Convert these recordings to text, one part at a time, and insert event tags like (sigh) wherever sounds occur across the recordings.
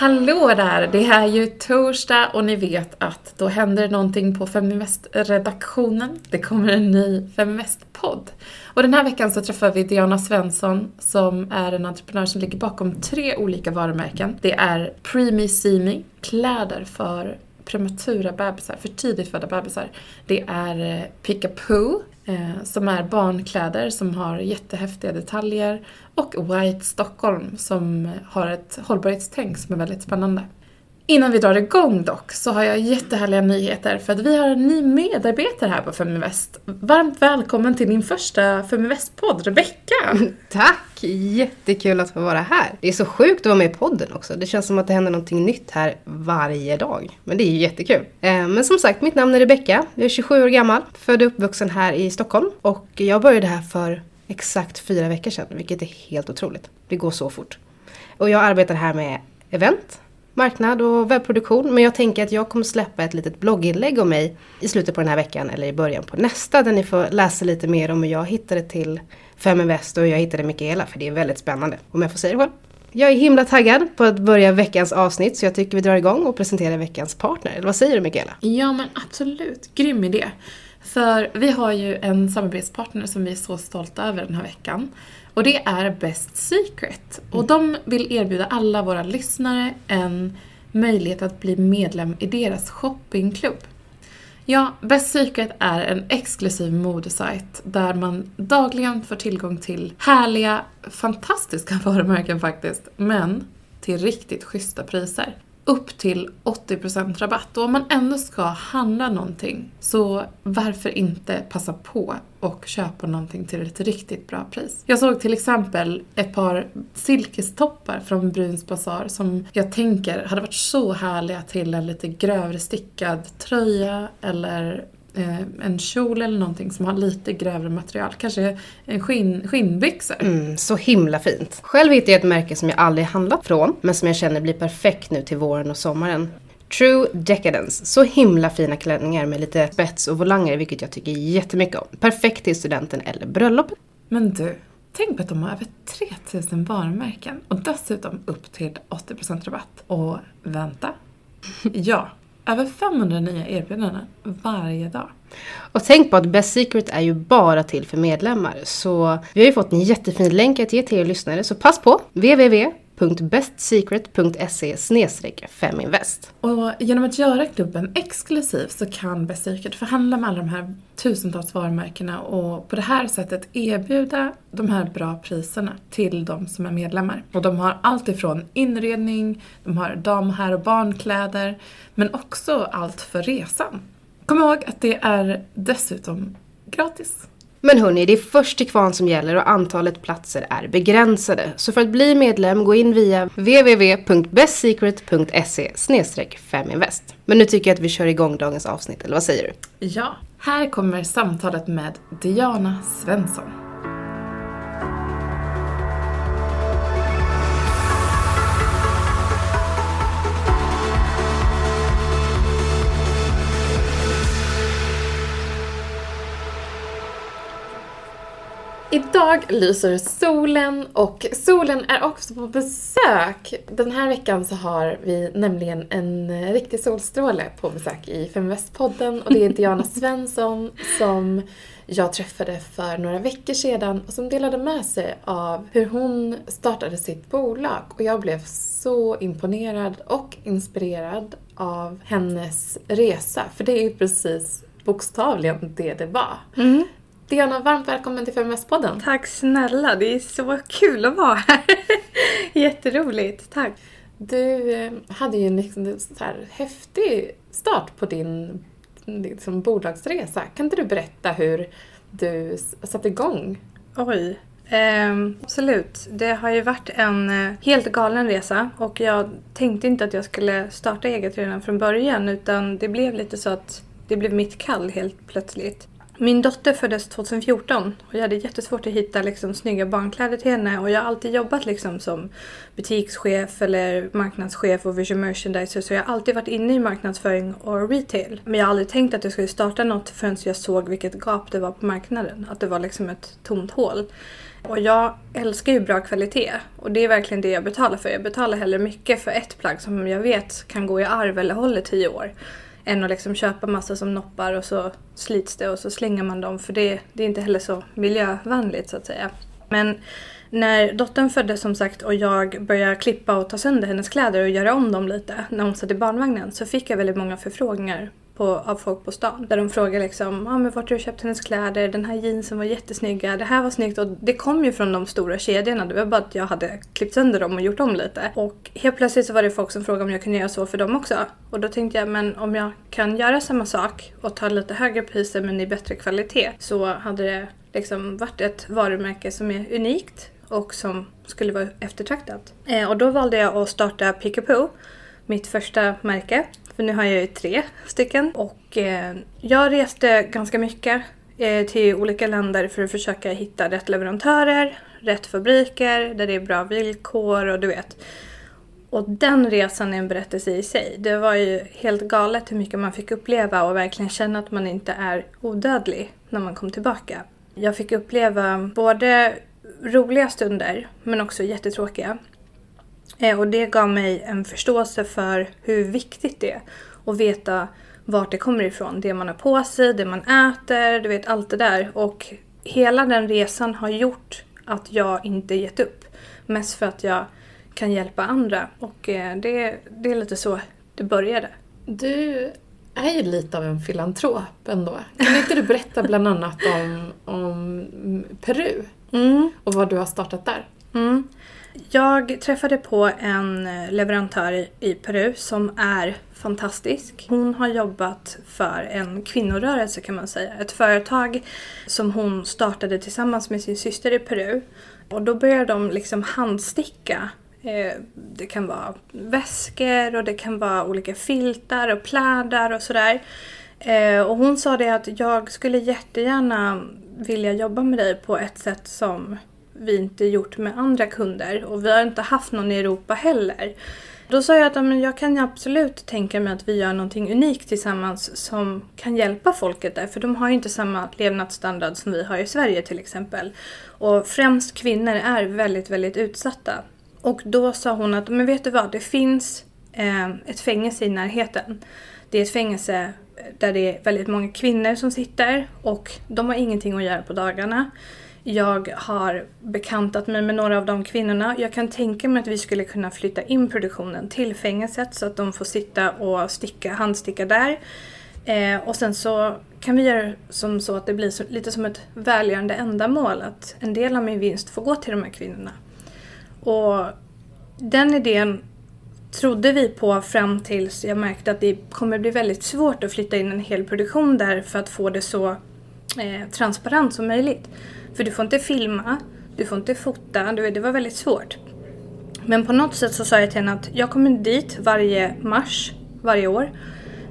Hallå där! Det är ju torsdag och ni vet att då händer någonting på Feminvest-redaktionen. Det kommer en ny Feminvest-podd. Och den här veckan så träffar vi Diana Svensson som är en entreprenör som ligger bakom tre olika varumärken. Det är Preemie Seemie, kläder för prematura bebisar, för tidigt födda bebisar. Det är eh, Pickapoo, eh, som är barnkläder som har jättehäftiga detaljer. Och White Stockholm som har ett hållbarhetstänk som är väldigt spännande. Innan vi drar igång dock så har jag jättehärliga nyheter för att vi har en ny medarbetare här på Feminvest. Varmt välkommen till din första Feminvest-podd, Rebecka! (laughs) Tack! Jättekul att få vara här. Det är så sjukt att vara med i podden också. Det känns som att det händer någonting nytt här varje dag. Men det är ju jättekul. Eh, men som sagt, mitt namn är Rebecka. Jag är 27 år gammal, född och uppvuxen här i Stockholm. Och jag började här för exakt fyra veckor sedan, vilket är helt otroligt. Det går så fort. Och jag arbetar här med event, marknad och webbproduktion. Men jag tänker att jag kommer släppa ett litet blogginlägg om mig i slutet på den här veckan eller i början på nästa där ni får läsa lite mer om hur jag hittade till Feminvest och hur jag hittade Mikaela för det är väldigt spännande om jag får säga det själv. Jag är himla taggad på att börja veckans avsnitt så jag tycker vi drar igång och presenterar veckans partner. Eller vad säger du Mikaela? Ja men absolut, grym idé. För vi har ju en samarbetspartner som vi är så stolta över den här veckan. Och det är Best Secret. Och de vill erbjuda alla våra lyssnare en möjlighet att bli medlem i deras shoppingklubb. Ja, Best Secret är en exklusiv modesajt där man dagligen får tillgång till härliga, fantastiska (laughs) varumärken faktiskt, men till riktigt schyssta priser upp till 80% rabatt. Och om man ändå ska handla någonting, så varför inte passa på och köpa någonting till ett riktigt bra pris. Jag såg till exempel ett par silkestoppar från Bruns Bazaar som jag tänker hade varit så härliga till en lite grövre stickad tröja eller en kjol eller någonting som har lite grövre material. Kanske en skinn, skinnbyxor. Mm, så himla fint. Själv hittade jag ett märke som jag aldrig handlat från, men som jag känner blir perfekt nu till våren och sommaren. True Decadence. Så himla fina klänningar med lite spets och volanger, vilket jag tycker jättemycket om. Perfekt till studenten eller bröllopet. Men du, tänk på att de har över 3000 varumärken och dessutom upp till 80% rabatt. Och vänta. Ja, över 500 nya erbjudanden varje dag. Och tänk på att Best Secret är ju bara till för medlemmar. Så vi har ju fått en jättefin länk att ge till er lyssnare. Så pass på! www.bestsecret.se feminvest. Och genom att göra klubben exklusiv så kan Best Secret förhandla med alla de här tusentals varumärkena och på det här sättet erbjuda de här bra priserna till de som är medlemmar. Och de har allt ifrån inredning, de har dam-, herr och barnkläder, men också allt för resan. Kom ihåg att det är dessutom gratis. Men hörni, det är först till kvarn som gäller och antalet platser är begränsade. Så för att bli medlem, gå in via www.bestsecret.se feminvest. Men nu tycker jag att vi kör igång dagens avsnitt, eller vad säger du? Ja, här kommer samtalet med Diana Svensson. Idag lyser solen och solen är också på besök. Den här veckan så har vi nämligen en riktig solstråle på besök i Feminvest-podden och det är Diana (laughs) Svensson som jag träffade för några veckor sedan och som delade med sig av hur hon startade sitt bolag. Och jag blev så imponerad och inspirerad av hennes resa, för det är ju precis bokstavligen det det var. Mm. Diana, varmt välkommen till Feminvest-podden. Tack snälla, det är så kul att vara här. (laughs) Jätteroligt, tack. Du eh, hade ju en liksom så här häftig start på din liksom, bolagsresa. Kan inte du berätta hur du satte igång? Oj. Eh, absolut. Det har ju varit en eh, helt galen resa och jag tänkte inte att jag skulle starta eget redan från början utan det blev lite så att det blev mitt kall helt plötsligt. Min dotter föddes 2014 och jag hade jättesvårt att hitta liksom, snygga barnkläder till henne och jag har alltid jobbat liksom, som butikschef eller marknadschef och visual merchandiser så jag har alltid varit inne i marknadsföring och retail. Men jag har aldrig tänkt att jag skulle starta något förrän jag såg vilket gap det var på marknaden. Att det var liksom ett tomt hål. Och jag älskar ju bra kvalitet. Och det är verkligen det jag betalar för. Jag betalar hellre mycket för ett plagg som jag vet kan gå i arv eller håller tio år. Än att liksom köpa massa som noppar och så slits det och så slänger man dem. För det, det är inte heller så miljövänligt så att säga. Men när dottern föddes som sagt och jag började klippa och ta sönder hennes kläder och göra om dem lite när hon satt i barnvagnen så fick jag väldigt många förfrågningar på, av folk på stan. Där de frågar liksom, ah, men vart har du köpt hennes kläder? Den här jeansen var jättesnygga, det här var snyggt. Och det kom ju från de stora kedjorna, det var bara att jag hade klippt sönder dem och gjort om lite. Och helt plötsligt så var det folk som frågade om jag kunde göra så för dem också. Och då tänkte jag, men om jag kan göra samma sak och ta lite högre priser men i bättre kvalitet så hade det liksom varit ett varumärke som är unikt och som skulle vara eftertraktat. Eh, och då valde jag att starta Pickapoo, mitt första märke. För nu har jag ju tre stycken. Och eh, jag reste ganska mycket eh, till olika länder för att försöka hitta rätt leverantörer, rätt fabriker där det är bra villkor och du vet. Och den resan är en berättelse i sig. Det var ju helt galet hur mycket man fick uppleva och verkligen känna att man inte är odödlig när man kom tillbaka. Jag fick uppleva både roliga stunder men också jättetråkiga. Eh, och det gav mig en förståelse för hur viktigt det är att veta vart det kommer ifrån. Det man har på sig, det man äter, du vet allt det där. Och hela den resan har gjort att jag inte gett upp. Mest för att jag kan hjälpa andra. Och eh, det, det är lite så det började. Du är ju lite av en filantrop ändå. Kan inte du berätta bland annat om, om Peru Mm. och vad du har startat där? Mm. Jag träffade på en leverantör i- Peru som är fantastisk. Hon har jobbat för en kvinnorörelse kan man säga. Ett företag som hon startade tillsammans med sin syster i Peru. Och då började de liksom handsticka. Eh, det kan vara väskor och det kan vara olika filtar och plädar och sådär. Eh, och hon sa det att jag skulle jättegärna vilja jobba med dig på ett sätt som vi inte gjort med andra kunder och vi har inte haft någon i Europa heller. Då sa jag att ja, men jag kan absolut tänka mig att vi gör någonting unikt tillsammans som kan hjälpa folket där för de har ju inte samma levnadsstandard som vi har i Sverige till exempel. Och främst kvinnor är väldigt, väldigt utsatta. Och då sa hon att men vet du vad, det finns eh, ett fängelse i närheten. Det är ett fängelse eh, där det är väldigt många kvinnor som sitter och de har ingenting att göra på dagarna. Jag har bekantat mig med några av de kvinnorna. Jag kan tänka mig att vi skulle kunna flytta in produktionen till fängelset så att de får sitta och sticka, handsticka där. Eh, och sen så kan vi göra som så att det blir så, lite som ett välgörande ändamål. Att en del av min vinst får gå till de här kvinnorna. Och den idén trodde vi på fram tills jag märkte att det kommer bli väldigt svårt att flytta in en hel produktion där för att få det så eh, transparent som möjligt. För du får inte filma, du får inte fota, du vet, det var väldigt svårt. Men på något sätt så sa jag till henne att jag kommer dit varje mars, varje år.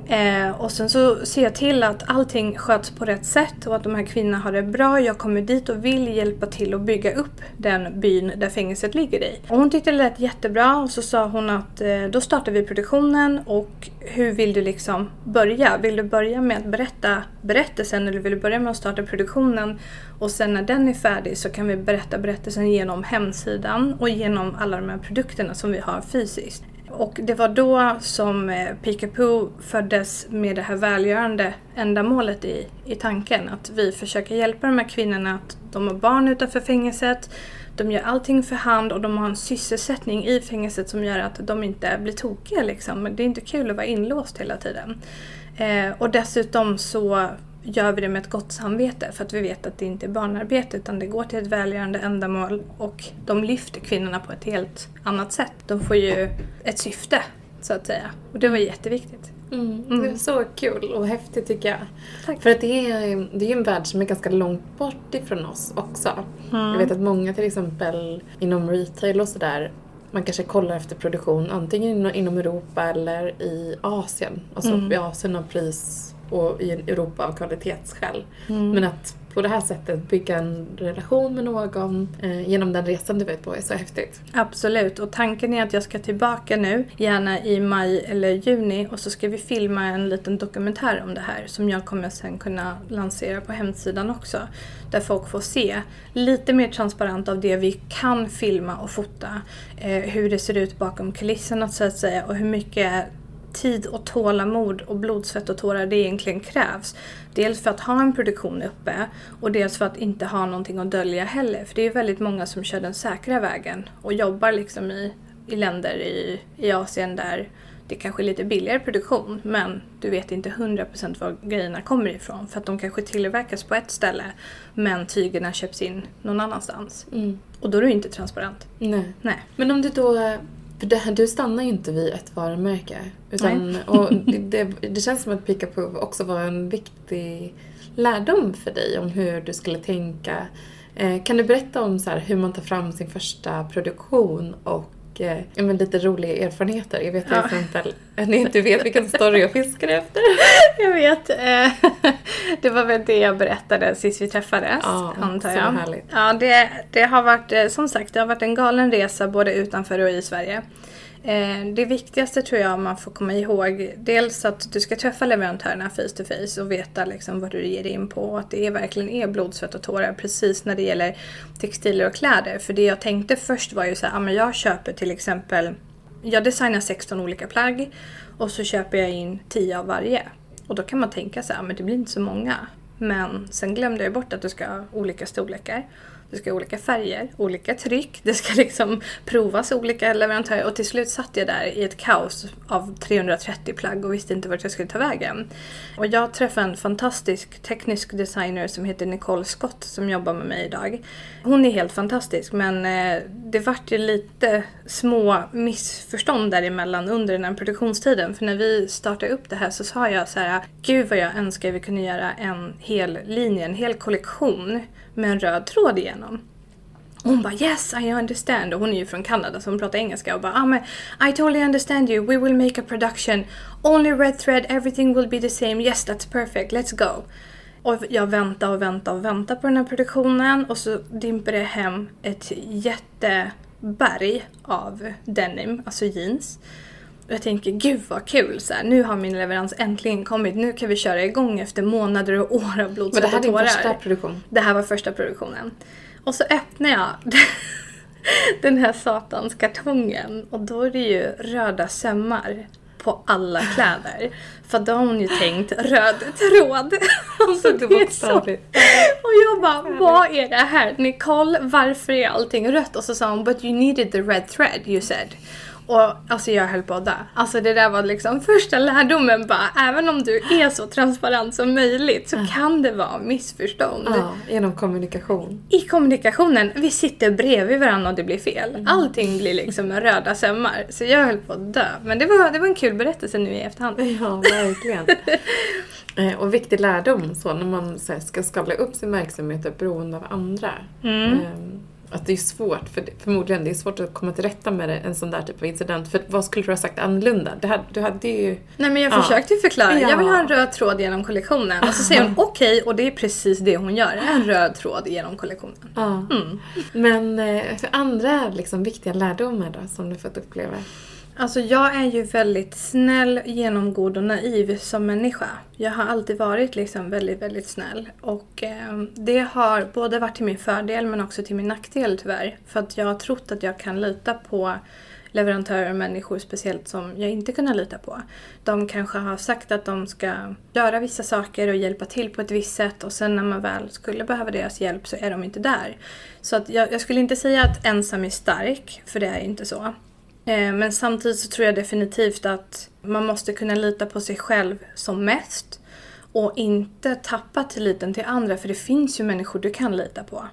Eh, och sen så ser jag till att allting sköts på rätt sätt och att de här kvinnorna har det bra. Jag kommer dit och vill hjälpa till att bygga upp den byn där fängelset ligger i. Och hon tyckte det lät jättebra och så sa hon att eh, då startar vi produktionen och hur vill du liksom börja? Vill du börja med att berätta berättelsen eller vill du börja med att starta produktionen och sen när den är färdig så kan vi berätta berättelsen genom hemsidan och genom alla de här produkterna som vi har fysiskt. Och det var då som eh, föddes med det här välgörande ändamålet i, i tanken. Att vi försöker hjälpa de här kvinnorna att de har barn utanför fängelset, de gör allting för hand och de har en sysselsättning i fängelset som gör att de inte blir tokiga liksom. Men det är inte kul att vara inlåst hela tiden. Eh, och dessutom så gör vi det med ett gott samvete för att vi vet att det inte är barnarbete utan det går till ett välgörande ändamål och de lyfter kvinnorna på ett helt annat sätt. De får ju ett syfte så att säga och det var jätteviktigt. Mm. Det är så kul och häftigt tycker jag. Tack. För att det är, det är ju en värld som är ganska långt bort ifrån oss också. Jag vet att många till exempel inom retail och sådär man kanske kollar efter produktion antingen inom- Europa eller i Asien. Alltså i Asien av pris och i Europa av kvalitetsskäl. Men att på det här sättet bygga en relation med någon eh, genom den resan du varit på är så häftigt. Absolut, och tanken är att jag ska tillbaka nu, gärna i maj eller juni och så ska vi filma en liten dokumentär om det här som jag kommer sen kunna lansera på hemsidan också. Där folk får se lite mer transparent av det vi kan filma och fota. Eh, hur det ser ut bakom kulisserna så att säga och hur mycket tid och tålamod och blodsvett och tårar det egentligen krävs. Dels för att ha en produktion uppe och dels för att inte ha någonting att dölja heller. För det är väldigt många som kör den säkra vägen och jobbar liksom i, i länder i, i Asien där det kanske är lite billigare produktion men du vet inte 100% var grejerna kommer ifrån för att de kanske tillverkas på ett ställe men tygerna köps in någon annanstans. Mm. Och då är du inte transparent. Nej. Nej. Men om du då... För det, här- du stannar ju inte vid ett varumärke. Utan, Nej. (laughs) och det, det känns som att Peekapoo också var en viktig lärdom för dig om hur du skulle tänka. Eh, kan du berätta om så här, hur man tar fram sin första produktion och eh, ja, men lite roliga erfarenheter? Jag vet till Ja. exempel ni inte vet vilken story jag fiskar efter. (laughs) Jag vet. Eh, (laughs) det var väl det jag berättade sist vi träffades, Ja, antar så jag. härligt. Ja, det, det har varit, eh, som sagt, det har varit en galen resa både utanför och i Sverige. Eh, det viktigaste tror jag man får komma ihåg, dels att du ska träffa leverantörerna face to face och veta liksom vad du ger dig in på och att det verkligen är blod, svett och tårar precis när det gäller textilier och kläder. För det jag tänkte först var ju så här, ah, jag köper till exempel, jag designar 16 olika plagg och så köper jag in 10 av varje. Och då kan man tänka så här, ah, men det blir inte så många. Men sen glömde jag bort att du ska ha olika storlekar. Det ska ha olika färger, olika tryck, det ska liksom provas olika leverantörer och till slut satt jag där i ett kaos av 330 plagg och visste inte vart jag skulle ta vägen. Och jag träffade en fantastisk teknisk designer som heter Nicole Scott som jobbar med mig idag. Hon är helt fantastisk men eh, det vart ju lite små missförstånd däremellan under den här produktionstiden. För när vi startade upp det här så sa jag så här, gud vad jag önskar vi kunde göra en hel linje, en hel kollektion med en röd tråd igenom. Och hon bara yes I understand och hon är ju från Kanada så hon pratar engelska och bara ah, men, I totally understand you, we will make a production, only red thread, everything will be the same, yes that's perfect, let's go. Och jag väntar och väntar och väntar på den här produktionen och så dimper det hem ett jätteberg av denim, alltså jeans. Jag tänker gud vad kul, så här, nu har min leverans äntligen kommit, nu kan vi köra igång efter månader och år av blod, Men det här är din första produktion. Det här var första produktionen. Och så öppnar jag (laughs) den här satans kartongen och då är det ju röda sömmar på alla kläder. För då har hon ju tänkt röd tråd. (laughs) Alltså, det är så. Och jag bara, vad är det här? Nicole, varför är allting rött? Och så sa hon, but you needed the red thread you said. Och alltså jag höll på att dö. Alltså det där var liksom första lärdomen bara, även om du är så transparent som möjligt så kan det vara missförstånd. Ja, genom kommunikation. I kommunikationen, vi sitter bredvid varandra och det blir fel. Allting blir liksom (laughs) röda sömmar. Så jag höll på att dö. Men det var, det var en kul berättelse nu i efterhand. Ja, verkligen. (laughs) Eh, och viktig lärdom så när man så här, ska skala upp sin verksamhet beroende av andra. Mm. Ehm, att det är svårt, för det, förmodligen det är svårt att komma till rätta med det, en sån där typ av incident. För vad skulle du ha sagt annorlunda? Det hade, du hade ju... Nej men jag Ja. försökte ju förklara, Ja. jag vill ha en röd tråd genom kollektionen. Och så säger hon okej och det är precis det hon gör. En röd tråd genom kollektionen. Ja. Mm. Men eh, för andra liksom, viktiga lärdomar då som du fått uppleva? Alltså jag är ju väldigt snäll, genomgod och naiv som människa. Jag har alltid varit liksom väldigt, väldigt snäll. Och eh, det har både varit till min fördel men också till min nackdel tyvärr. För att jag har trott att jag kan lita på leverantörer och människor speciellt som jag inte kunnat lita på. De kanske har sagt att de ska göra vissa saker och hjälpa till på ett visst sätt och sen när man väl skulle behöva deras hjälp så är de inte där. Så att jag, jag skulle inte säga att ensam är stark, för det är inte så. Eh, Men samtidigt så tror jag definitivt att man måste kunna lita på sig själv som mest och inte tappa tilliten till andra för det finns ju människor du kan lita på.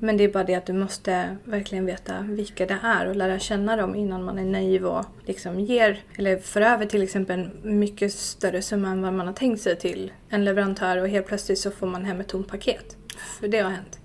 Men det är bara det att du måste verkligen veta vilka det är och lära känna dem innan man är naiv och liksom ger eller för över till exempel en mycket större summa än vad man har tänkt sig till en leverantör och helt plötsligt så får man hem ett tomt paket. För det har hänt.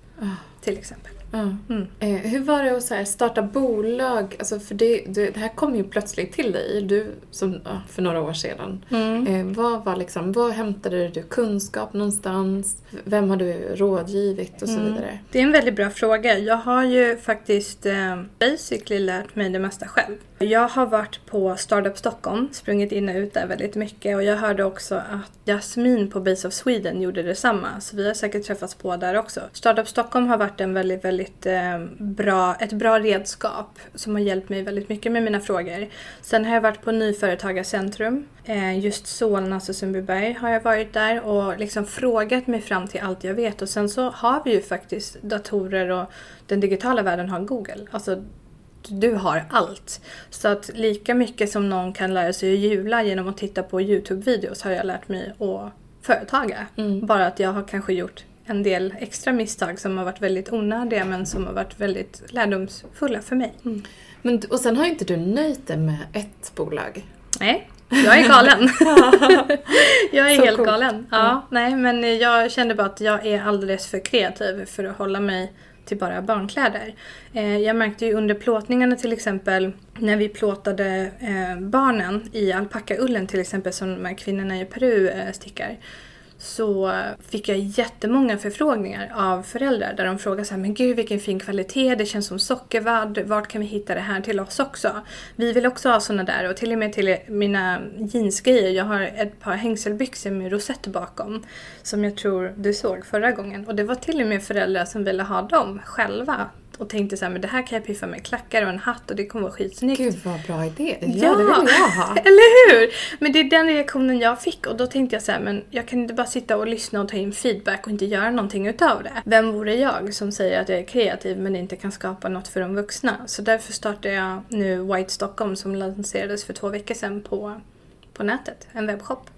Till exempel. Ja. Mm. Eh, hur var det att så här, starta bolag? Alltså för det, det, det här kom ju plötsligt till dig, du som, för några år sedan. Mm. Eh, vad, var liksom, vad hämtade du kunskap någonstans? Vem har du rådgivit och så Mm. vidare? Det är en väldigt bra fråga. Jag har ju faktiskt eh, basically lärt mig det mesta själv. Jag har varit på Startup Stockholm, sprungit in och ut där väldigt mycket och jag hörde också att Jasmin på Base of Sweden gjorde detsamma. Så vi har säkert träffats på där också. Startup Stockholm har varit en väldigt, väldigt eh, bra, ett bra redskap som har hjälpt mig väldigt mycket med mina frågor. Sen har jag varit på Nyföretagarcentrum. Eh, just Solna, och Sundbyberg har jag varit där och liksom frågat mig fram till allt jag vet. Och sen så har vi ju faktiskt datorer och den digitala världen har Google. Alltså du har allt. Så att lika mycket som någon kan lära sig att jula genom att titta på Youtube-videos har jag lärt mig att företaga. Mm. Bara att jag har kanske gjort en del extra misstag som har varit väldigt onödiga men som har varit väldigt lärdomsfulla för mig. Men, och sen har inte du nöjt dig med ett bolag. Nej, jag är galen. (laughs) (laughs) jag är Så helt coolt. galen. Ja, nej, men jag kände bara att jag är alldeles för kreativ för att hålla mig till bara barnkläder. Eh, jag märkte ju under plåtningarna till exempel, när vi plåtade eh, barnen i alpackaullen till exempel som de här kvinnorna i Peru eh, stickar. Så fick jag jättemånga förfrågningar av föräldrar där de frågade så här, men gud vilken fin kvalitet, det känns som sockervadd, vart kan vi hitta det här till oss också? Vi vill också ha såna där och till och med till mina jeansgrejer, jag har ett par hängselbyxor med rosett bakom som jag tror du såg förra gången. Och det var till och med föräldrar som ville ha dem själva och tänkte så här, men det här kan jag piffa med klackar och en hatt och det kommer vara skitsnyggt. Gud vad bra idé. Ja, Ja. det vill jag ha. (laughs) Eller hur? Men det är den reaktionen jag fick och då tänkte jag så här, men jag kan inte bara sitta och lyssna och ta in feedback och inte göra någonting utav det. Vem vore jag som säger att jag är kreativ men inte kan skapa något för de vuxna? Så därför startade jag nu White Stockholm som lanserades för två veckor sedan på, på nätet, en webbshop.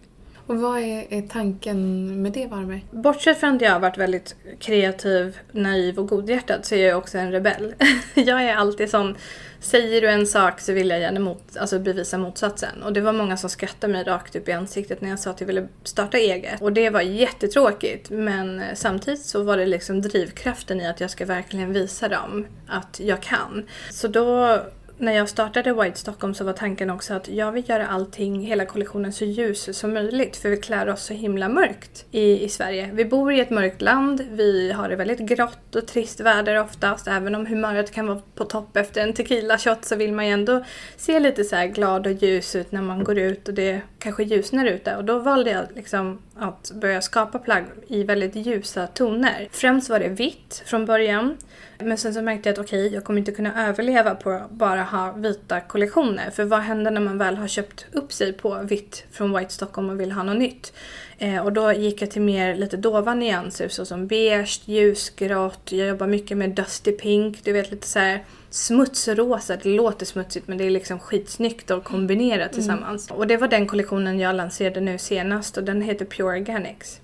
Och vad är, är tanken med det Varberg? Bortsett från att jag har varit väldigt kreativ, naiv och godhjärtad så är jag också en rebell. (laughs) jag är alltid sån, säger du en sak så vill jag gärna mot, alltså bevisa motsatsen. Och det var många som skrattade mig rakt upp i ansiktet när jag sa att jag ville starta eget. Och det var jättetråkigt men samtidigt så var det liksom drivkraften i att jag ska verkligen visa dem att jag kan. Så då när jag startade White Stockholm så var tanken också att jag vill göra allting, hela kollektionen så ljus som möjligt för vi klär oss så himla mörkt i, i Sverige. Vi bor i ett mörkt land, vi har det väldigt grått och trist väder oftast. Även om humöret kan vara på topp efter en tequila shot så vill man ju ändå se lite så här glad och ljus ut när man går ut och det kanske ljusnar ute. Och då valde jag liksom att börja skapa plagg i väldigt ljusa toner. Främst var det vitt från början. Men sen så märkte jag att okej, jag kommer inte kunna överleva på att bara ha vita kollektioner. För vad händer när man väl har köpt upp sig på vitt från White Stockholm och vill ha något nytt? Eh, och då gick jag till mer lite dova nyanser såsom beige, ljusgrått, jag jobbar mycket med dusty pink, du vet lite så här smutsrosa. Det låter smutsigt men det är liksom skitsnyggt att kombinera tillsammans. Och det var den kollektionen jag lanserade nu senast och den heter Pure Organics.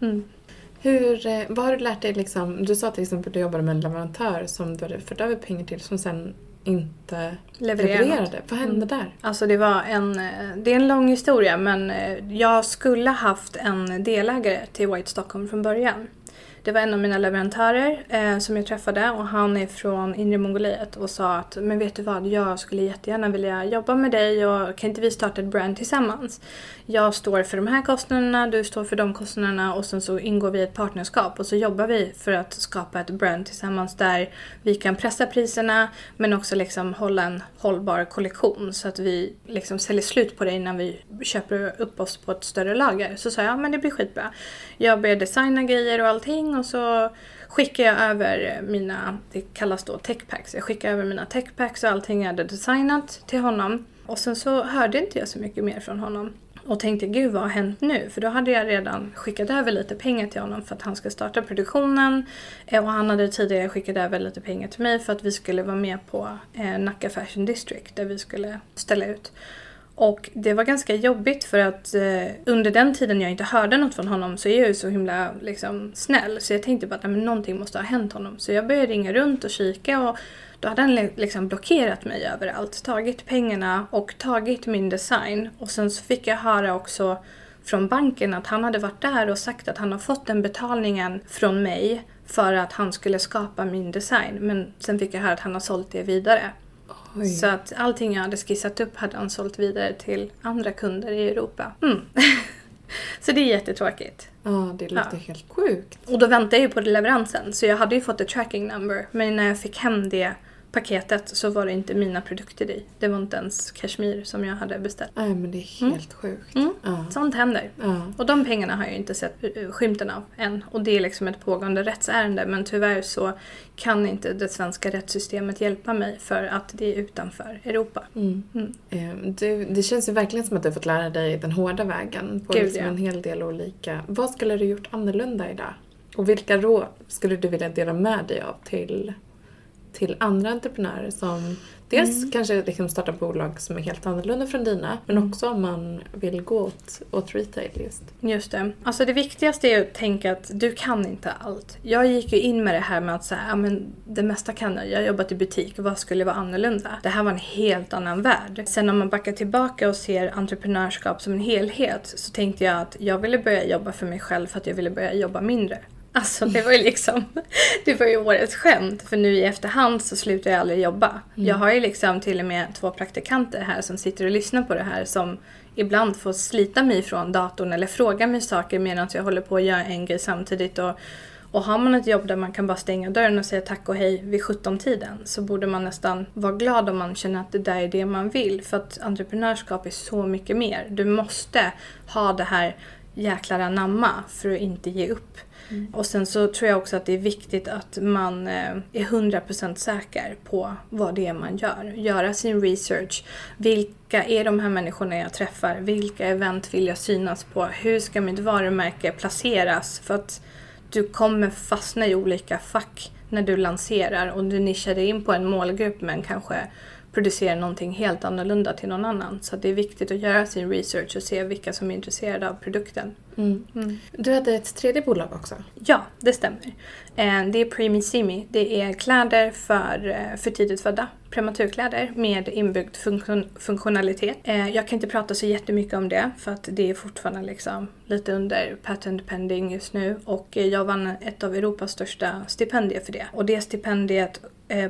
Mm. Hur, eh, vad har du lärt dig liksom? Du sa till exempel att du jobbade med en leverantör som du hade fört över pengar till som sen inte Leverera levererade. något. Vad hände där? Alltså det var en, eh, det är en lång historia men eh, jag skulle haft en delägare till White Stockholm från början. Det var en av mina leverantörer eh, som jag träffade och han är från Inre Mongoliet och sa att men vet du vad, jag skulle jättegärna vilja jobba med dig och kan inte vi starta ett brand tillsammans? Jag står för de här kostnaderna, du står för de kostnaderna och sen så ingår vi i ett partnerskap och så jobbar vi för att skapa ett brand tillsammans där vi kan pressa priserna men också liksom hålla en hållbar kollektion så att vi liksom säljer slut på det innan vi köper upp oss på ett större lager. Så sa jag, men det blir skitbra. Jag började designa grejer och allting och så skickar jag över mina, det kallas då techpacks, jag skickar över mina techpacks och allting jag hade designat till honom. Och sen så hörde inte jag så mycket mer från honom. Och tänkte gud vad har hänt nu? För då hade jag redan skickat över lite pengar till honom för att han ska starta produktionen. Eh, och han hade tidigare skickat över lite pengar till mig för att vi skulle vara med på eh, Nacka Fashion District där vi skulle ställa ut. Och det var ganska jobbigt för att eh, under den tiden jag inte hörde något från honom så är jag ju så himla liksom, snäll. Så jag tänkte bara att någonting måste ha hänt honom. Så jag började ringa runt och kika och då hade han liksom blockerat mig överallt. Tagit pengarna och tagit min design. Och sen så fick jag höra också från banken att han hade varit där och sagt att han har fått den betalningen från mig för att han skulle skapa min design. Men sen fick jag höra att han har sålt det vidare. Oj. Så att allting jag hade skissat upp hade han sålt vidare till andra kunder i Europa. Mm. (laughs) så det är jättetråkigt. Ja, det låter Ja. helt sjukt. Och då väntade jag ju på leveransen så jag hade ju fått ett tracking number. Men när jag fick hem det paketet så var det inte mina produkter i. Det var inte ens kashmir som jag hade beställt. Nej, men det är helt sjukt. Mm. Ja. Sånt händer. Ja. Och de pengarna har jag inte sett eh, skymten av än. Och det är liksom ett pågående rättsärende. Men tyvärr så kan inte det svenska rättssystemet hjälpa mig för att det är utanför Europa. Mm. Mm. Eh, Du, det känns ju verkligen som att du fått lära dig den hårda vägen på Gud, liksom ja. en hel del olika. Vad skulle du gjort annorlunda idag? Och vilka råd skulle du vilja dela med dig av till, till andra entreprenörer som dels Mm. kanske liksom startar bolag som är helt annorlunda från dina, men också om man vill gå åt, åt retail just. Just det. Alltså det viktigaste är att tänka att du kan inte allt. Jag gick ju in med det här med att säga, ja men det mesta kan jag. Jag har jobbat i butik, vad skulle vara annorlunda? Det här var en helt annan värld. Sen om man backar tillbaka och ser entreprenörskap som en helhet så tänkte jag att jag ville börja jobba för mig själv för att jag ville börja jobba mindre. Alltså det var ju liksom, det var ju årets skämt. För nu i efterhand så slutar jag aldrig jobba. Jag har ju liksom till och med två praktikanter här som sitter och lyssnar på det här som ibland får slita mig från datorn eller fråga mig saker medan jag håller på att göra en grej samtidigt. Och, och har man ett jobb där man kan bara stänga dörren och säga tack och hej vid 17-tiden så borde man nästan vara glad om man känner att det där är det man vill. För att entreprenörskap är så mycket mer. Du måste ha det här jäklar anamma för att inte ge upp. Och sen så tror jag också att det är viktigt att man eh, är 100% säker på vad det är man gör. Göra sin research. Vilka är de här människorna jag träffar? Vilka event vill jag synas på? Hur ska mitt varumärke placeras? För att du kommer fastna i olika fack när du lanserar och du nischar dig in på en målgrupp men kanske producerar någonting helt annorlunda till någon annan. Så det är viktigt att göra sin research och se vilka som är intresserade av produkten. Mm. Mm. Du hade ett tredje bolag också. Ja, det stämmer. Eh, det är Premisimi. Det är kläder för, eh, för tidigt födda. Prematurkläder med inbyggd funktion, funktionalitet. Eh, jag kan inte prata så jättemycket om det för att det är fortfarande liksom lite under patent pending just nu. Och jag vann ett av Europas största stipendier för det. Och det stipendiet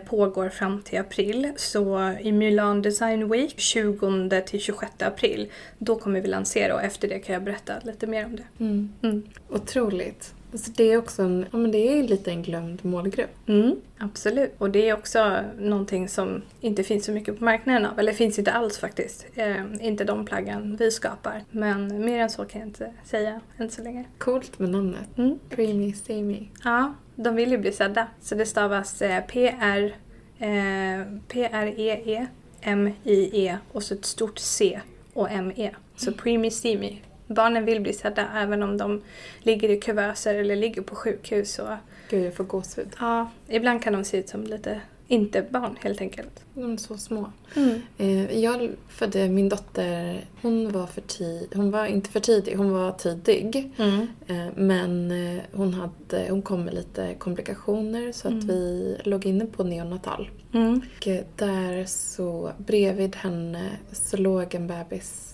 pågår fram till april. Så i Milan Design Week 20 till 26 april, då kommer vi lansera och efter det kan jag berätta lite mer om det. Mm. Mm. Otroligt. Alltså det är också en, ja, men det är lite en glömd målgrupp. Mm, absolut. Och det är också någonting som inte finns så mycket på marknaden av. Eller finns inte alls faktiskt. Eh, inte de plaggen vi skapar. Men mer än så kan jag inte säga än så länge. Coolt med namnet. Mm. Preemie Steamy. Ja, de vill ju bli sedda. Så det stavas eh, PR, eh, P-R-E-E, M-I-E och så ett stort C och M-E. Så preemie steamy. Barnen vill bli sedda även om de ligger i kuvöser eller ligger på sjukhus. Och, Gud, jag får gåshud. ja, ibland kan de se ut som lite inte barn helt enkelt. De är så små. Mm. Eh, Jag födde min dotter, hon var, för ti- hon var inte för tidig, hon var tidig. Mm. Eh, Men eh, hon, hade, hon kom med lite komplikationer så att Mm. vi låg inne på neonatal. Mm. Och där så bredvid henne så låg en bebis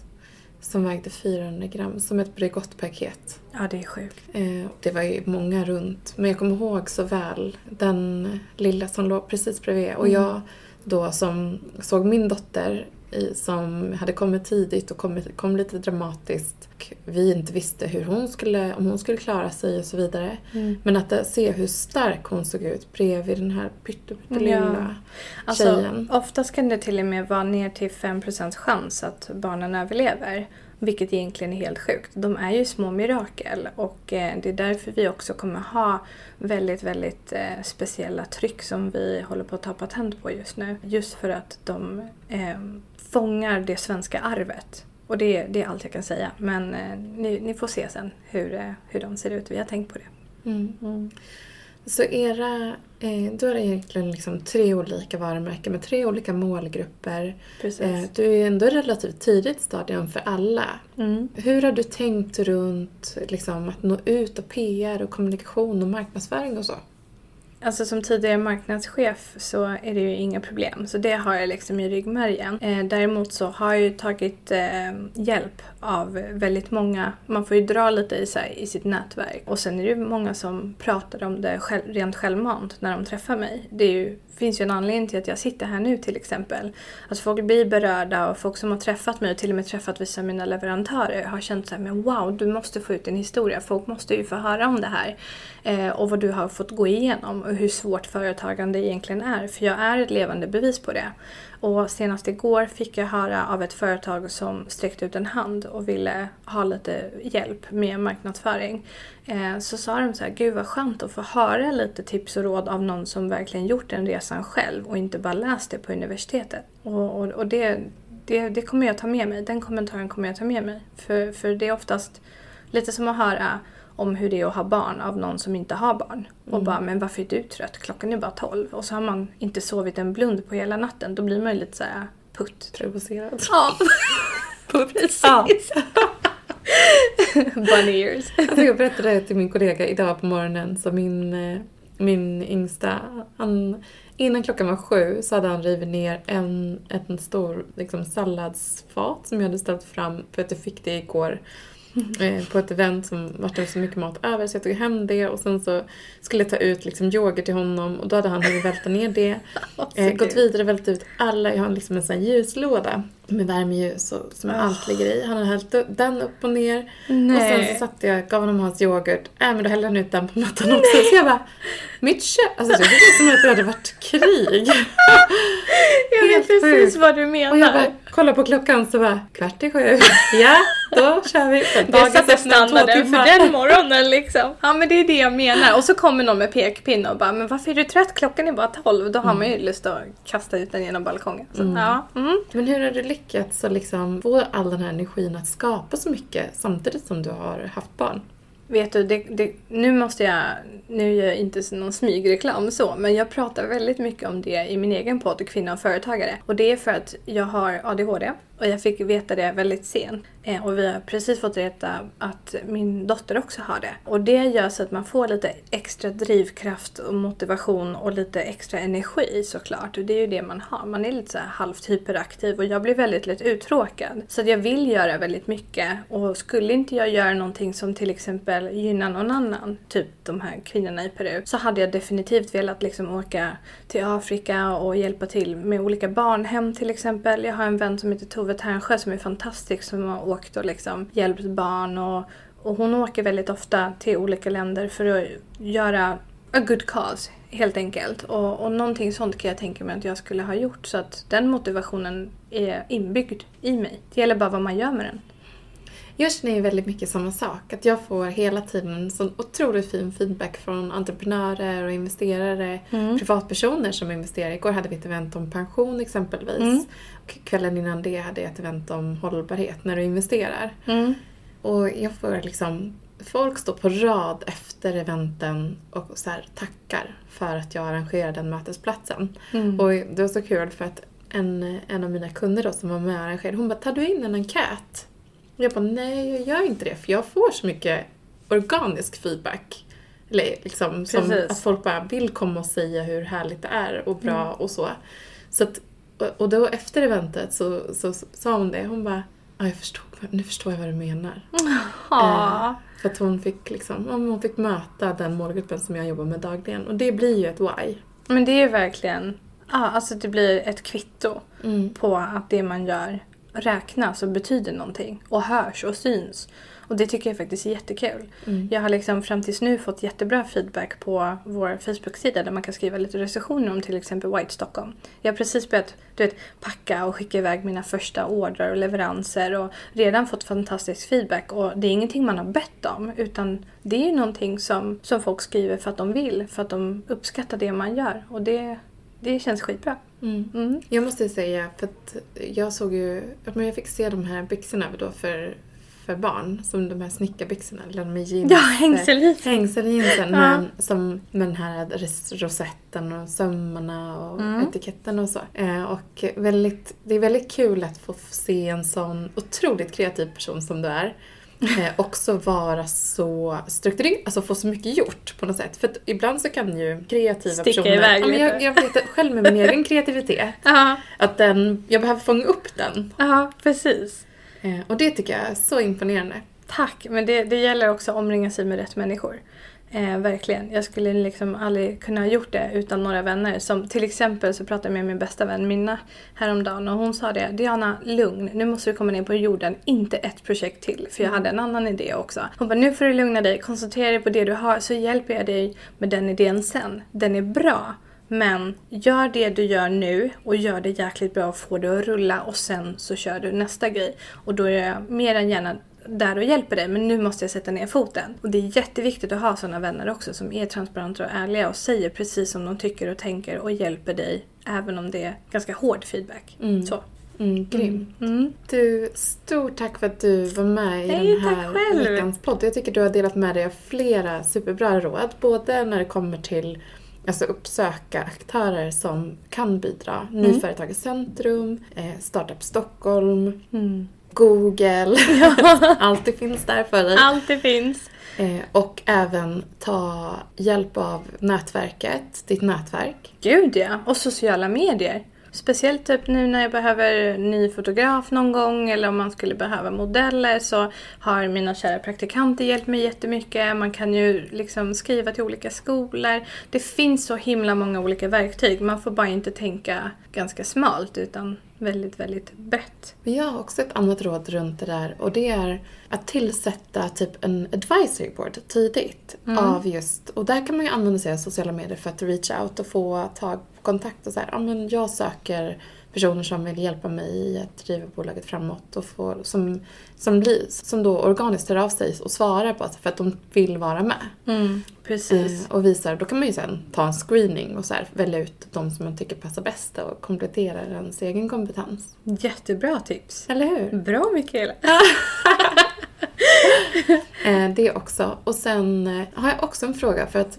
som vägde 400 gram, som ett Bregottpaket. Ja, det är sjukt. Eh, Det var ju många runt, men jag kommer ihåg så väl den lilla som låg precis bredvid. Och Mm. jag då som såg min dotter i, som hade kommit tidigt och kommit, kom lite dramatiskt. Och vi inte visste hur hon skulle, om hon skulle klara sig och så vidare. Mm. Men att eh, se hur stark hon såg ut bredvid den här pyttelilla Alltså, tjejen. oftast kan det till och med vara ner till 5% chans att barnen överlever. Vilket egentligen är helt sjukt. De är ju små mirakel och eh, det är därför vi också kommer ha väldigt, väldigt eh, speciella tryck som vi håller på att ta patent på just nu. Just för att de eh, fångar det svenska arvet. Och det, det är allt jag kan säga. Men eh, ni, ni får se sen hur, eh, hur de ser ut. Vi har tänkt på det. Mm. Så era, eh, är det egentligen liksom tre olika varumärken med tre olika målgrupper. Precis. Eh, du är ändå relativt tidigt stadium för alla. Mm. Hur har du tänkt runt liksom, att nå ut och PR och kommunikation och marknadsföring och så? Alltså som tidigare marknadschef så är det ju inga problem. Så det har jag liksom i ryggmärgen. Eh, däremot så har jag ju tagit eh, hjälp av väldigt många. Man får ju dra lite i, sig, i sitt nätverk. Och sen är det ju många som pratar om det själv, rent självmant när de träffar mig. Det är ju, finns ju en anledning till att jag sitter här nu till exempel. Att folk blir berörda och folk som har träffat mig och till och med träffat vissa av mina leverantörer har känt såhär, men wow, du måste få ut din historia. Folk måste ju få höra om det här. Eh, och vad du har fått gå igenom och hur svårt företagande egentligen är. För jag är ett levande bevis på det. Och senast igår fick jag höra av ett företag som sträckte ut en hand och ville ha lite hjälp med marknadsföring. Eh, så sa de så här, gud vad skönt att få höra lite tips och råd av någon som verkligen gjort den resan själv och inte bara läst det på universitetet. Och, och, och det, det, det kommer jag ta med mig, den kommentaren kommer jag ta med mig. För, för det är oftast lite som att höra om hur det är att ha barn av någon som inte har barn. Och Mm. bara, men varför är du trött? Klockan är bara 12. Och så har man inte sovit en blund på hela natten. Då blir man ju lite såhär putt. Provocerad. Ja, (laughs) precis. Ja. (laughs) Bunny ears. Alltså jag berättade till min kollega idag på morgonen så min, eh, min yngsta, han, innan klockan var sju så hade han rivit ner en, en stor liksom, salladsfat som jag hade ställt fram för att jag fick det igår eh, på ett event som vart det så mycket mat över så jag tog hem det och sen så skulle jag ta ut liksom, yoghurt till honom och då hade han hunnit välta ner det. (laughs) Eh, gått vidare, vält ut alla. Jag har liksom en sån här ljuslåda med värmeljus och, som allt ligger i. Han har hällt upp- den upp och ner. Och sen Nej. så satte jag, gav honom hans yoghurt. Äh, men då hällde han ut den på mattan också. Så jag bara, mitt kött, alltså det var som att det hade varit krig. Jag vet Helt precis sjukt. vad du Och menar. jag bara kollar på klockan så bara, kvart i sju. Ja, då kör vi. Det satte standarden för den morgonen liksom. Ja men det är det jag menar. Och så kommer någon med pekpinne och bara men varför är du trött? Klockan är bara 12. Då har man ju lust att kasta ut den genom balkongen. Så, ja. mm. Men hur har du lyckats att liksom få all den här energin att skapa så mycket samtidigt som du har haft barn? Vet du, det, det, nu måste jag, nu gör jag inte någon smygreklam så, men jag pratar väldigt mycket om det i min egen podd Kvinna och företagare. Och det är för att jag har ADHD och jag fick veta det väldigt sent. Eh, och vi har precis fått veta att min dotter också har det. Och det gör så att man får lite extra drivkraft och motivation och lite extra energi såklart. Och det är ju det man har. Man är lite så här halvt hyperaktiv och jag blir väldigt lätt uttråkad. Så att jag vill göra väldigt mycket. Och skulle inte jag göra någonting som till exempel gynnar någon annan, typ de här kvinnorna i Peru, så hade jag definitivt velat liksom åka till Afrika och hjälpa till med olika barnhem till exempel. Jag har en vän som heter Tove Ternsjö som är fantastisk som har åkt och liksom hjälpt barn och, och hon åker väldigt ofta till olika länder för att göra a good cause helt enkelt. Och, och någonting sånt kan jag tänka mig att jag skulle ha gjort så att den motivationen är inbyggd i mig. Det gäller bara vad man gör med den. Jag känner ju väldigt mycket samma sak. Att jag får hela tiden sån otroligt fin feedback från entreprenörer och investerare, privatpersoner som investerar. Igår hade vi ett event om pension exempelvis. Mm. Och kvällen innan det hade jag ett event om hållbarhet när du investerar. Och jag får liksom, folk står på rad efter eventen och så tackar för att jag arrangerar den mötesplatsen. Mm. Och det var så kul för att en, en av mina kunder då som var med och arrangerade, hon bara tar du in en enkät? Jag bara nej jag gör inte det för jag får så mycket organisk feedback. Eller liksom som Precis. att folk bara vill komma och säga hur härligt det är och bra och så. så att, och- då efter eventet så, så, så sa hon det, hon bara ja, jag förstod, nu förstår jag vad du menar. Eh, för att hon fick, liksom, hon fick möta den målgruppen som jag jobbar med dagligen. Och det blir ju ett why. Men det är verkligen, ja alltså det blir ett kvitto Mm. på att det man gör räknas och betyder någonting och hörs och syns. Och det tycker jag faktiskt är jättekul. Mm. Jag har liksom fram tills nu fått jättebra feedback på vår Facebook-sida där man kan skriva lite recensioner om till exempel White Stockholm. Jag har precis börjat du vet, packa och skicka iväg mina första ordrar och leveranser och redan fått fantastisk feedback. Och det är ingenting man har bett om utan det är ju någonting som, som folk skriver för att de vill, för att de uppskattar det man gör. Och det, det känns skitbra. Mm. Mm. Jag måste säga, för att jag såg ju, men jag fick se de här byxorna då för, för barn, som de här snickarbyxorna, eller med jeans. Ja, hängseljeans. Hängseljeansen Ja. med, som, med den här rosetten och sömmarna och Mm. etiketten och så. Eh, och väldigt, det är väldigt kul att få se en sån otroligt kreativ person som du är. Eh, också vara så strukturerad, alltså få så mycket gjort på något sätt. För att ibland så kan ju kreativa Sticka personer... iväg ja, men jag, jag vet själv med min egen (laughs) kreativitet, att den, jag behöver fånga upp den. ja precis. Eh, och det tycker jag är så imponerande. Tack, men det, det gäller också att omringa sig med rätt människor. Eh, verkligen. Jag skulle liksom aldrig kunna ha gjort det utan några vänner. Som till exempel så pratade jag med min bästa vän Minna häromdagen och hon sa det. Diana, lugn. Nu måste du komma ner på jorden. Inte ett projekt till. För jag hade en annan idé också. Hon bara, nu får du lugna dig. Koncentrera dig på det du har så hjälper jag dig med den idén sen. Den är bra. Men gör det du gör nu och gör det jäkligt bra och får det att rulla och sen så kör du nästa grej. Och då är jag mer än gärna där och hjälper dig men nu måste jag sätta ner foten. Och det är jätteviktigt att ha sådana vänner också som är transparenta och ärliga och säger precis som de tycker och tänker och hjälper dig även om det är ganska hård feedback. Mm. Så. Mm, grym. Mm. Du, stort tack för att du var med i Nej, den här veckans podd. Jag tycker du har delat med dig av flera superbra råd. Både när det kommer till alltså uppsöka aktörer som kan bidra. Mm. Nyföretagarcentrum, eh, Startup Stockholm, Mm. Google. (laughs) Allt det finns där för dig. Allt det finns. Eh, och även ta hjälp av nätverket, ditt nätverk. Gud ja, och sociala medier. Speciellt typ nu när jag behöver ny fotograf någon gång eller om man skulle behöva modeller så har mina kära praktikanter hjälpt mig jättemycket. Man kan ju liksom skriva till olika skolor. Det finns så himla många olika verktyg. Man får bara inte tänka ganska smalt utan väldigt, väldigt brett. Men jag har också ett annat råd runt det där och det är att tillsätta typ en advisory board tidigt. Av just, och där kan man ju använda sig av sociala medier för att reach out och få tag på kontakt och så här, ja men jag söker personer som vill hjälpa mig i att driva bolaget framåt och få, som, som, blir, som då organiskt hör av sig och svarar på det för att de vill vara med. Precis. Eh, och visar, då kan man ju sen ta en screening och så här, välja ut de som man tycker passar bäst och komplettera ens egen kompetens. Jättebra tips. Eller hur? Bra Mikaela. (laughs) Eh, det också. Och sen eh, har jag också en fråga för att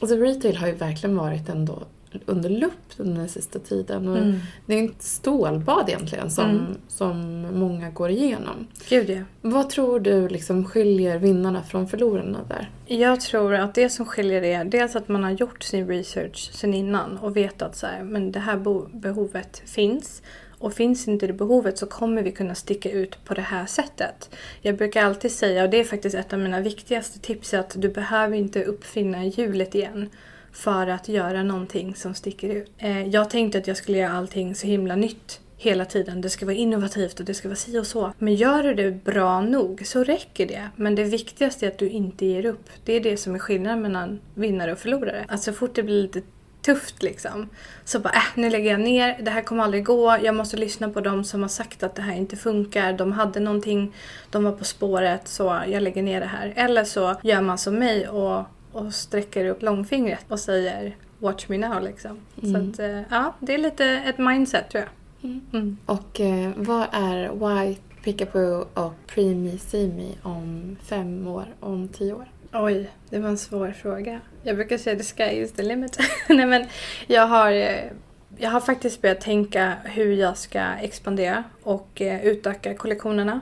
alltså retail har ju verkligen varit ändå under lupp under den sista tiden. Och Mm. Det är ett stålbad egentligen som, Mm. som många går igenom. Gud ja. Vad tror du liksom skiljer vinnarna från förlorarna där? Jag tror att det som skiljer är dels att man har gjort sin research sen innan och vet att så här, men det här behovet finns. Och finns inte det behovet så kommer vi kunna sticka ut på det här sättet. Jag brukar alltid säga, och det är faktiskt ett av mina viktigaste tips, att du behöver inte uppfinna hjulet igen för att göra någonting som sticker ut. Eh, jag tänkte att jag skulle göra allting så himla nytt hela tiden. Det ska vara innovativt och det ska vara si och så. Men gör du det bra nog så räcker det. Men det viktigaste är att du inte ger upp. Det är det som är skillnaden mellan vinnare och förlorare. Att så fort det blir lite tufft liksom. Så bara, äh, nu lägger jag ner. Det här kommer aldrig gå. Jag måste lyssna på dem som har sagt att det här inte funkar. De hade någonting. De var på spåret. Så jag lägger ner det här. Eller så gör man som mig och, och sträcker upp långfingret och säger Watch me now liksom. Så att, eh, ja, det är lite ett mindset tror jag. Mm. Och eh, vad är White, Pickapoo och Preemie See om fem år, om tio år? Oj, det var en svår fråga. Jag brukar säga the sky is the limit. (laughs) Nej men jag har, eh, jag har faktiskt börjat tänka hur jag ska expandera och eh, utöka kollektionerna.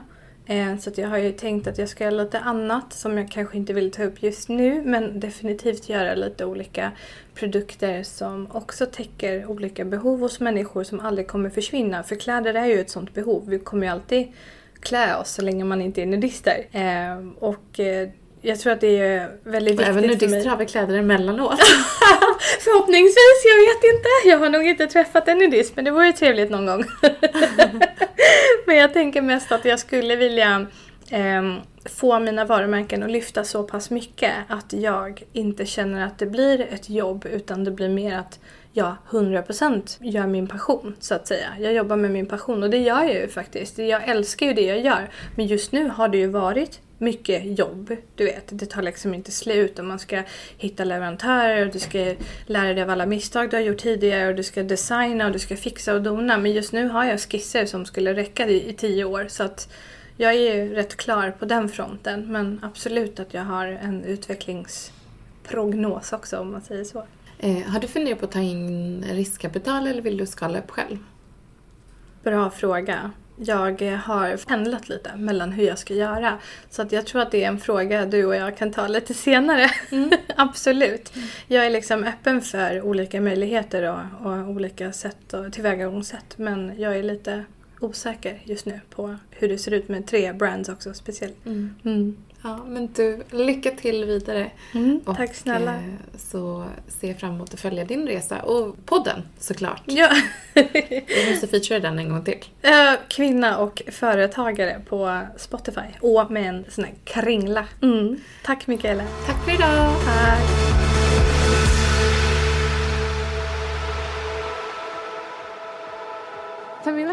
Eh, Så jag har ju tänkt att jag ska göra lite annat som jag kanske inte vill ta upp just nu men definitivt göra lite olika produkter som också täcker olika behov hos människor som aldrig kommer försvinna. För kläder är ju ett sånt behov. Vi kommer ju alltid klä oss så länge man inte är nudister. Eh, Och eh, jag tror att det är väldigt viktigt även för mig. nudister har väl kläder emellanåt? (laughs) Förhoppningsvis, jag vet inte. Jag har nog inte träffat en nudist men det vore trevligt någon gång. (laughs) (laughs) men jag tänker mest att jag skulle vilja eh, få mina varumärken att lyfta så pass mycket att jag inte känner att det blir ett jobb utan det blir mer att jag 100% gör min passion så att säga. Jag jobbar med min passion och det gör jag ju faktiskt. Jag älskar ju det jag gör. Men just nu har det ju varit mycket jobb. Du vet, det tar liksom inte slut och man ska hitta leverantörer och du ska lära dig av alla misstag du har gjort tidigare och du ska designa och du ska fixa och dona. Men just nu har jag skisser som skulle räcka i, i tio år så att jag är ju rätt klar på den fronten. Men absolut att jag har en utvecklingsprognos också om man säger så. Eh, har du funderat på att ta in riskkapital eller vill du skala upp själv? Bra fråga. Jag har pendlat lite mellan hur jag ska göra. Så att jag tror att det är en fråga du och jag kan ta lite senare. (laughs) Absolut. Jag är liksom öppen för olika möjligheter och, och olika sätt och tillvägagångssätt. Men jag är lite osäker just nu på hur det ser ut med tre brands också speciellt. Mm. Ja, men du, lycka till vidare. Och, Tack snälla. eh, så ser jag fram emot att följa din resa. Och podden såklart. Ja. Vi måste featura den en gång till. Eh, Kvinna och företagare på Spotify. Och med en sån här kringla. Mm. Tack Mikaela. Tack för idag! Tack. Feminvest